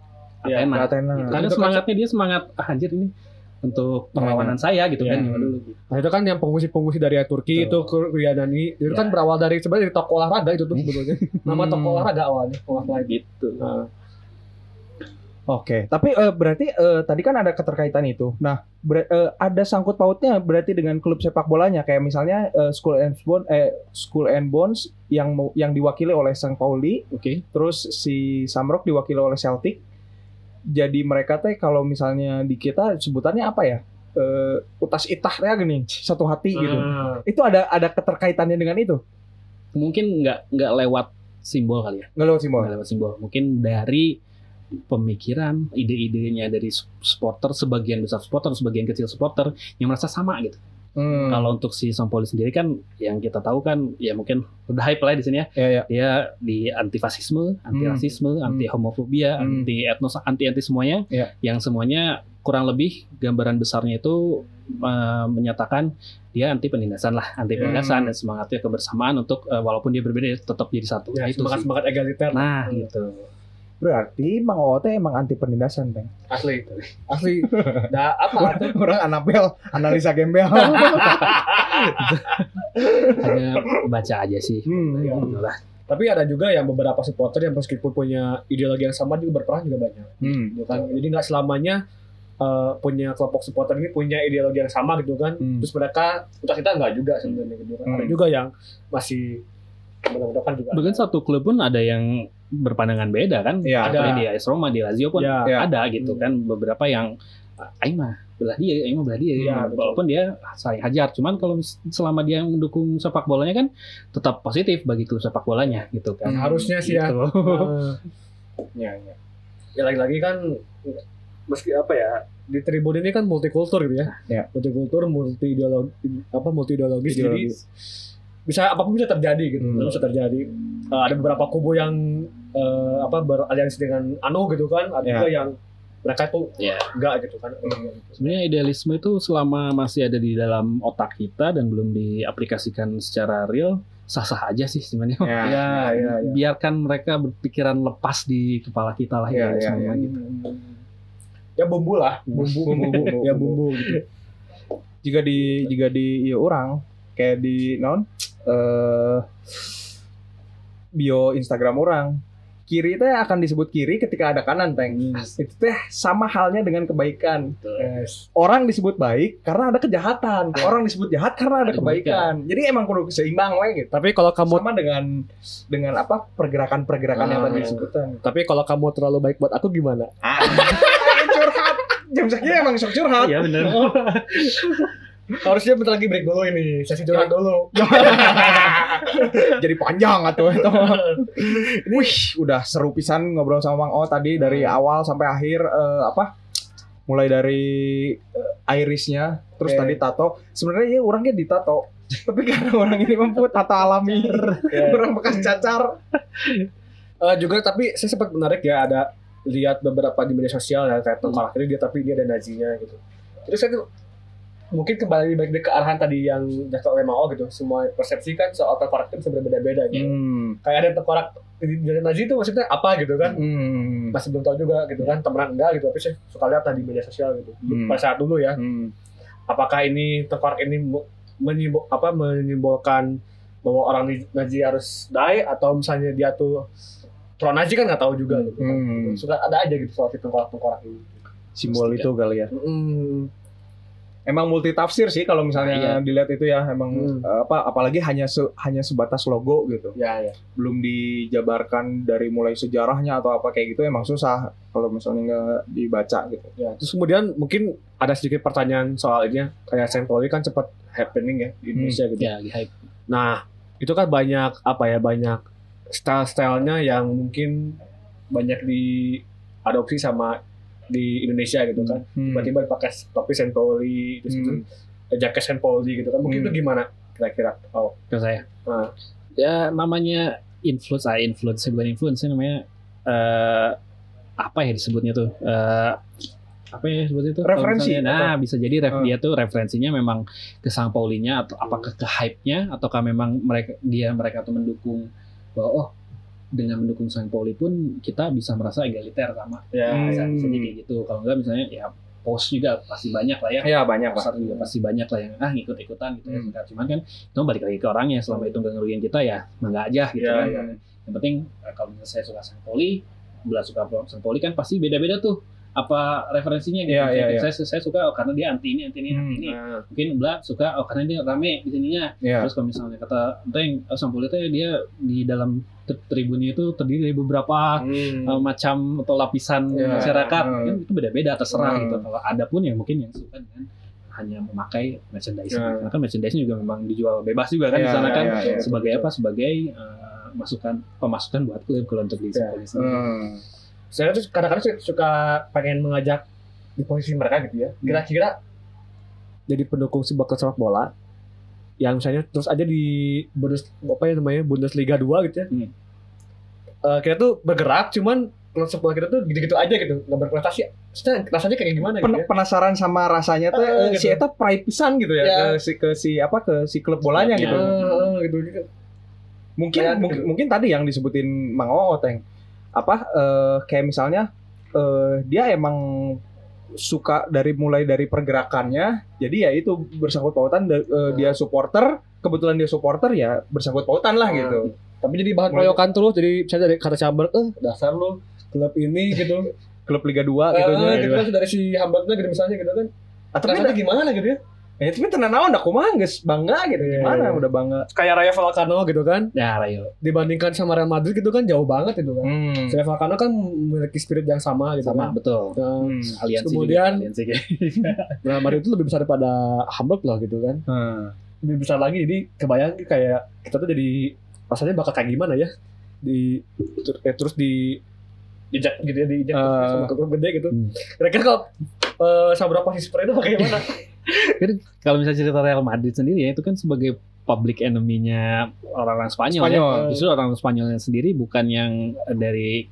Ya, Athena. Athena. Karena Itu kan- semangatnya dia semangat ah, anjir ini untuk perlawanan saya gitu kan zaman dulu. Nah itu kan yang pengungsi-pengungsi dari Turki Betul. itu ke Yunani itu Ya. kan berawal dari sebenarnya dari toko olahraga itu tuh sebetulnya nama Hmm. toko olahraga awalnya salah gitu. Nah, Oke, tapi eh, berarti eh, tadi kan ada keterkaitan itu. Nah, ber- eh, ada sangkut pautnya berarti dengan klub sepak bolanya kayak misalnya eh, School and Bones, eh, School and Bones yang yang diwakili oleh Sang Pauli, Oke. terus si Samrock diwakili oleh Celtic. Jadi mereka teh kalau misalnya di kita sebutannya apa ya? Eh, utas itah ya gini, satu hati gitu. ah, Itu ada ada keterkaitannya dengan itu. Mungkin nggak nggak lewat simbol kali ya. Nggak lewat simbol. Nggak lewat simbol. Mungkin dari pemikiran, ide-idenya dari supporter, sebagian besar supporter, sebagian kecil supporter yang merasa sama gitu. Hmm. Kalau untuk si Sampoli sendiri kan yang kita tahu kan ya mungkin udah hype lah di sini ya. ya ya. Dia di anti fasisme, anti Hmm. rasisme, anti homofobia, Hmm. anti etnos, anti anti semuanya. Iya. Yang semuanya kurang lebih gambaran besarnya itu eh, menyatakan dia anti penindasan lah, anti penindasan Hmm. dan semangatnya kebersamaan untuk eh, walaupun dia berbeda tetap jadi satu. ya, Nah, itu semangat semangat egaliter Nah, gitu. Berarti Mang Oo teh emang anti penindasan, Teng. asli asli nah apa tuh Orang Anabel, analisa gembel. Hanya baca aja sih. Hmm, iya. Gitu tapi ada juga yang beberapa supporter yang meskipun punya ideologi yang sama juga berperan juga banyak Hmm. gitu kan jadi nggak selamanya eh, punya kelompok supporter ini punya ideologi yang sama gitu kan Hmm. terus mereka utas kita nggak juga sebenarnya gitu kan ada Hmm. juga yang masih kan juga Bahkan satu klub pun ada yang berpandangan beda kan. Iya, Contohnya ada. di AS Roma, di Lazio pun Ya. Ya. ada gitu Hmm. kan beberapa yang "Ah, aing mah belah dia, aing mah belah dia. Nah, betul. walaupun dia saling hajar, cuman kalau selama dia mendukung sepak bolanya kan tetap positif bagi klub sepak bolanya gitu kan. Hmm. harusnya sih ya Gitu. Eh, Ya, ya. ya lagi-lagi kan meski apa ya di Tribun ini kan multikultur gitu ya. Ya. Multikultur, multi ideologi apa multi ideologis jadi Ideologis. Bisa apa pun bisa terjadi gitu. Hmm. Bisa terjadi. Eh, ada beberapa kubu yang eh, apa beraliansi dengan Anu gitu kan, ada Ya. juga yang mereka tuh Ya. enggak gitu kan Sebenarnya idealisme itu selama masih ada di dalam otak kita dan belum diaplikasikan secara real, sah-sah aja sih sebenarnya. Ya. ya ya ya Biarkan mereka berpikiran lepas di kepala kita lah Iya, idealisme iya, iya. gitu. ya bumbu lah bumbu Bumbu, ya bumbu gitu Jika di jika di iya orang kayak di non eh bio Instagram orang. Kiri teh akan disebut kiri ketika ada kanan teng. Itu teh sama halnya dengan kebaikan. Yes. orang disebut baik karena ada kejahatan. Orang disebut jahat karena ada Ada kebaikan. jadi emang kudu seimbang we gitu. Tapi kalau kamu sama dengan dengan apa pergerakan-pergerakan yang Ah. tadi disebutkan. Tapi kalau kamu terlalu baik buat aku gimana? Curhat. Jam segini emang sok curhat. Iya benar. harusnya bentar lagi break dulu ini sesi curhat dulu. Jadi panjang atau itu wih udah seru pisan ngobrol sama Mang O tadi dari awal sampai akhir eh, apa? Mulai dari eh, irisnya terus Oke. tadi tato. Sebenarnya ya orangnya ditato tapi karena orang ini mampu tato alami. Orang bekas cacar. Eh, juga tapi saya sempat menarik ya ada lihat beberapa di media sosial ya kayak tengkorak ini dia tapi dia ada nazinya gitu. Terus saya tuh mungkin kembali balik ke arahan tadi yang jatuh oleh Mao gitu semua persepsi kan soal tengkorak itu bisa berbeda-beda gitu hmm. kayak ada tengkorak dari nazi itu maksudnya apa gitu kan Hmm. masih belum tahu juga gitu kan temenan enggak gitu tapi saya suka lihat tadi media sosial gitu Hmm. pada saat dulu ya Hmm. apakah ini tengkorak ini menyimbol apa menyimbolkan bahwa orang Nazi harus die atau misalnya dia tuh pro Nazi kan nggak tahu juga gitu kan. Hmm. suka ada aja gitu soal si tengkorak tengkorak ini simbol itu kali ya Hmm. Emang multi tafsir sih kalau misalnya Iya. dilihat itu ya emang Hmm. eh, apa apalagi hanya se- hanya sebatas logo gitu ya ya belum dijabarkan dari mulai sejarahnya atau apa kayak gitu emang susah kalau misalnya nggak dibaca gitu ya terus kemudian mungkin ada sedikit pertanyaan soal ini ya. kayak Pauli kan cepat happening ya di Indonesia gitu Ya, lagi hype. Nah, itu kan banyak apa ya banyak style-stylenya yang mungkin banyak diadopsi sama di Indonesia gitu kan. Hmm. Tiba-tiba dipakai topi Saint Pauli, terus itu Hmm. jaket Saint Pauli gitu kan. Mungkin Hmm. itu gimana kira-kira? Oh, ke saya. Nah. Ya namanya influence, ah influence bukan influence namanya eh apa ya disebutnya tuh? Eh apa ya disebutnya tuh? Kalau Referensi, misalnya, Nah, bisa jadi ref, Hmm. dia tuh referensinya memang ke sang Paulinya atau apakah ke hype-nya ataukah memang mereka dia mereka tuh mendukung bahwa oh dengan mendukung sang Pauli pun kita bisa merasa egaliter sama ya, Hmm. bisa, bisa jadi kayak gitu. Kalau enggak misalnya ya post juga pasti banyak lah ya. ya banyak pasar juga pasti banyak lah yang ah ngikut-ikutan gitu ya Hmm. sebentar. cuman kan itu balik lagi ke orangnya selama itu nggak ngerugiin kita ya mangga aja gitu Ya, kan ya. yang penting eh, kalau misalnya saya suka sang poli belah suka sang poli kan pasti beda-beda tuh apa referensinya gitu Iya, iya, iya. saya saya suka oh, karena dia anti ini anti ini anti Hmm. ini Nah, mungkin belah suka oh karena dia rame di sininya ya terus kalau misalnya kata Teng oh, sang poli teh dia di dalam tri- tribunnya itu terdiri dari beberapa hmm. uh, macam atau lapisan Iya. masyarakat Hmm. kan itu beda-beda terserah Hmm. gitu kalau ada pun yang mungkin yang suka dengan hanya memakai merchandise Ya. karena kan merchandise juga memang dijual bebas juga kan di Ya, sana ya, kan ya, ya. sebagai apa sebagai uh, masukan pemasukan buat klub kalau untuk di Ya. sendiri. Hmm. Saya tuh kadang-kadang suka- pengen mengajak di posisi mereka gitu ya. Kira-kira jadi pendukung sebuah klub sepak bola yang misalnya terus aja di Bundes apa ya namanya Bundesliga 2 gitu ya. Hmm. Eh, kita tuh bergerak cuman klub sepak bola kita tuh gitu-gitu aja gitu, nggak berprestasi. Rasanya kayak gimana gitu Pen- ya? penasaran sama rasanya tuh Eh, eh, si gitu. Eta pride pisan gitu ya, Ya. ke si ke si apa ke si klub bolanya Klubnya. gitu. Eh, gitu gitu. Mungkin Kayak mungkin, gitu. mungkin tadi yang disebutin Mang Oo Teng. Apa eh, kayak misalnya eh, dia emang suka dari mulai dari pergerakannya. Jadi ya itu bersangkut pautan da- eh, dia supporter, kebetulan dia supporter ya bersangkut pautan lah Hmm. gitu. Tapi jadi bahan proyokan terus, jadi misalnya dari kata Chamber, eh dasar lu klub ini gitu. Klub Liga 2 gitu Eh, nya. gitu dari si Hamburgnya gitu misalnya gitu kan. Ah, tapi Rasanya gimana gitu ya? Ya, tapi tenan naon dah kumaha geus bangga gitu. Iya, Gimana iya. udah bangga. Kayak Raya Vallecano gitu kan. Ya Rayo Dibandingkan sama Real Madrid gitu kan jauh banget itu kan. Hmm. Si Raya Vallecano kan memiliki spirit yang sama gitu sama kan. betul. Nah, Hmm. Aliansi Kemudian- juga, aliansi. Real Madrid itu lebih besar daripada Hamburg lah gitu kan. Hmm. Lebih besar lagi jadi kebayang kayak kita tuh jadi rasanya bakal kayak gimana ya di ter- eh, terus di dijak gitu ya dijak Eh. sama klub gede gitu. Hmm. Kira-kira kalau eh, Sabra seperti itu bagaimana? Kalau misalnya cerita Real Madrid sendiri ya itu kan sebagai public enemy-nya orang-orang Spanyol, Spanyol. ya. Justru orang Spanyolnya sendiri bukan yang dari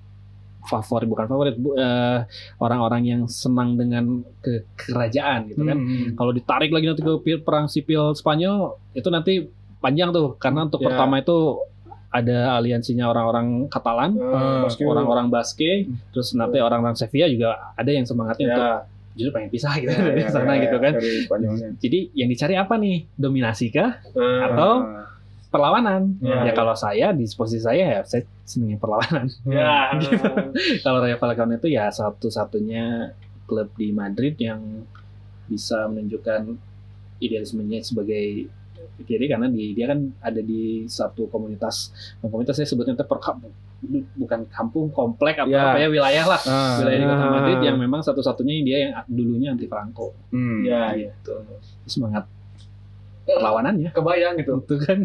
favorit bukan favorit bu- eh, orang-orang yang senang dengan ke kerajaan gitu kan. Hmm. Kalau ditarik lagi nanti ke perang sipil Spanyol itu nanti panjang tuh karena untuk Ya. pertama itu ada aliansinya orang-orang Katalan, Basque. orang-orang Basque, terus nanti orang-orang Sevilla juga ada yang semangatnya untuk ya, justru pengen pisah gitu Ya, dari ya, sana ya, gitu kan. Jadi yang dicari apa nih? Dominasi kah? Eh, Atau perlawanan? Ya, ya ya. kalau saya di posisi saya ya saya senengnya perlawanan. ya, kalau Rayo Vallecano itu ya satu-satunya klub di Madrid yang bisa menunjukkan idealismenya sebagai kiri karena di, dia kan ada di satu komunitas komunitas saya sebutnya itu per- bukan kampung komplek apa Ya. apa ya wilayah lah Ah. wilayah di kota Ah. Madrid yang memang satu-satunya dia yang dulunya anti Franco Hmm. ya, gitu semangat perlawanannya kebayang gitu. itu kan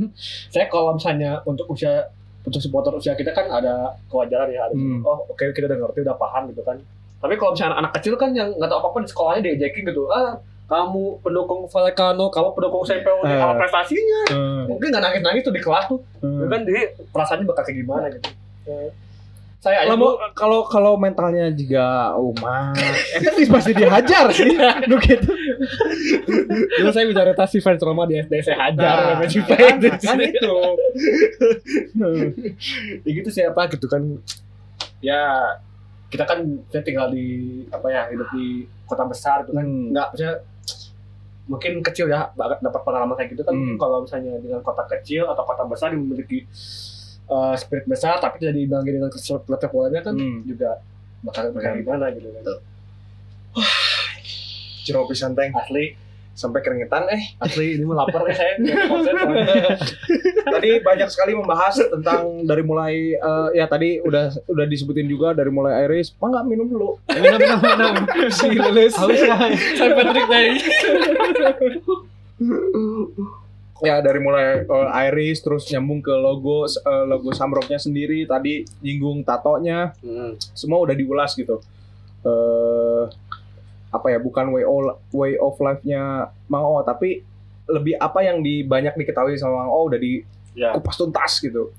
Saya kalau misalnya untuk usia untuk supporter usia kita kan ada kewajaran ya, ada Hmm. oh oke kita udah ngerti udah paham gitu kan. Tapi kalau misalnya anak kecil kan yang nggak tahu apa apa di sekolahnya diajakin gitu, ah kamu pendukung Vallecano, kamu pendukung Simeone, Eh. apa prestasinya? Hmm. Mungkin nggak nangis-nangis tuh di kelas tuh, Hmm. kan jadi perasaannya bakal kayak gimana gitu. Eh, Saya Kalau kalau kalau mentalnya juga Uma, itu pasti dihajar sih. Lu gitu. dulu saya bicara si fans Roma di SD saya hajar Nah, kan, kan itu. ya gitu siapa gitu kan ya kita kan saya tinggal di apa ya hidup di kota besar gitu kan Hmm. nggak maksudnya mungkin kecil ya dapat pengalaman kayak gitu kan Hmm. kalau misalnya dengan kota kecil atau kota besar yang memiliki uh, spirit besar tapi tidak diimbangi dengan klub bolanya kan Hmm. juga bakal bakal gimana gitu kan Jeruk pisan teng asli sampai keringetan eh. asli ini mau lapar ya saya tadi banyak sekali membahas tentang dari mulai eh, ya tadi udah udah disebutin juga dari mulai Iris. Mangga minum dulu. minum minum minum Si Lilis. haus kan saya Patrick dari Ya dari mulai eh, Iris terus nyambung ke logo eh, logo Samroknya sendiri tadi nyinggung tatonya semua udah diulas gitu. Eh apa ya bukan way of, way of life-nya Mang O tapi lebih apa yang di banyak diketahui sama Mang O udah di ya kupas tuntas gitu.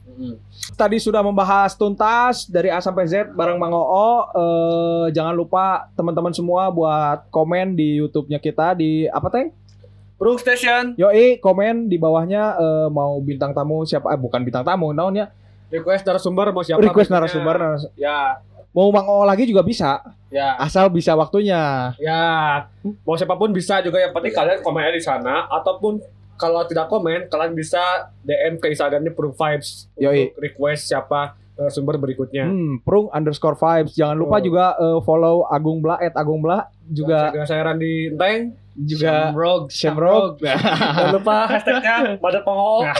Tadi sudah membahas tuntas dari A sampai Z bareng Mang Oo. Eh, jangan lupa teman-teman semua buat komen di YouTube-nya kita di apa teng? Brook Station Yoi komen di bawahnya eh, mau bintang tamu siapa? Eh, bukan bintang tamu, naonnya request narasumber mau siapa request narasumber. naras- ya Mau Mang Oo lagi juga bisa, ya asal bisa waktunya. Ya, mau siapa pun bisa juga yang penting kalian komen di sana ataupun kalau tidak komen kalian bisa DM ke Instagramnya Proof Vibes Yoi. untuk request siapa eh, sumber berikutnya. Hmm, prung underscore vibes. Jangan lupa Oh. juga eh, follow Agung Bla at Agung Bla juga Juga saya Randy Enteng. juga Shamrock Shamrock. Jangan lupa hashtagnya Badat Pengol.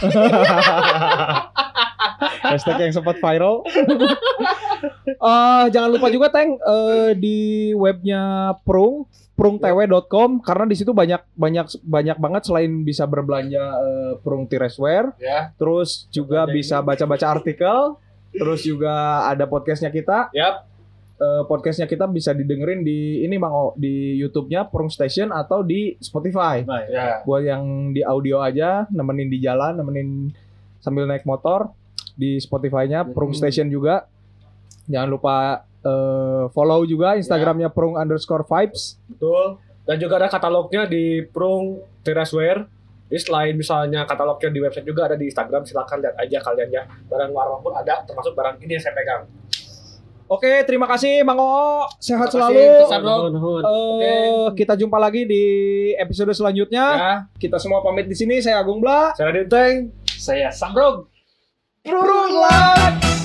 Hashtag yang sempat viral. Eh, jangan lupa juga Teng eh, di webnya Prung prungtw.com karena di situ banyak banyak banyak banget selain bisa berbelanja eh, Prung Tireswear, Ya, terus juga Belanja bisa baca-baca artikel, terus juga ada podcastnya kita. Yap. Eh, podcastnya kita bisa didengerin di ini Mang O, di YouTube-nya Prung Station atau di Spotify. ya. Buat yang di audio aja, nemenin di jalan, nemenin sambil naik motor di Spotify-nya Prung. Station juga. Jangan lupa eh, follow juga Instagramnya Prung underscore vibes. Betul. Dan juga ada katalognya di Prung Teraswear. Jadi selain misalnya katalognya di website juga ada di Instagram, silakan lihat aja kalian ya. Barang apa pun ada, termasuk barang ini yang saya pegang. Oke, terima kasih Mang Oo. Sehat Terima selalu. kasih, Bro. Eh, kita jumpa lagi di episode selanjutnya. Ya, Kita semua pamit di sini. Saya Agung Bla. saya Randy Enteng. saya Samrog Prung Lats.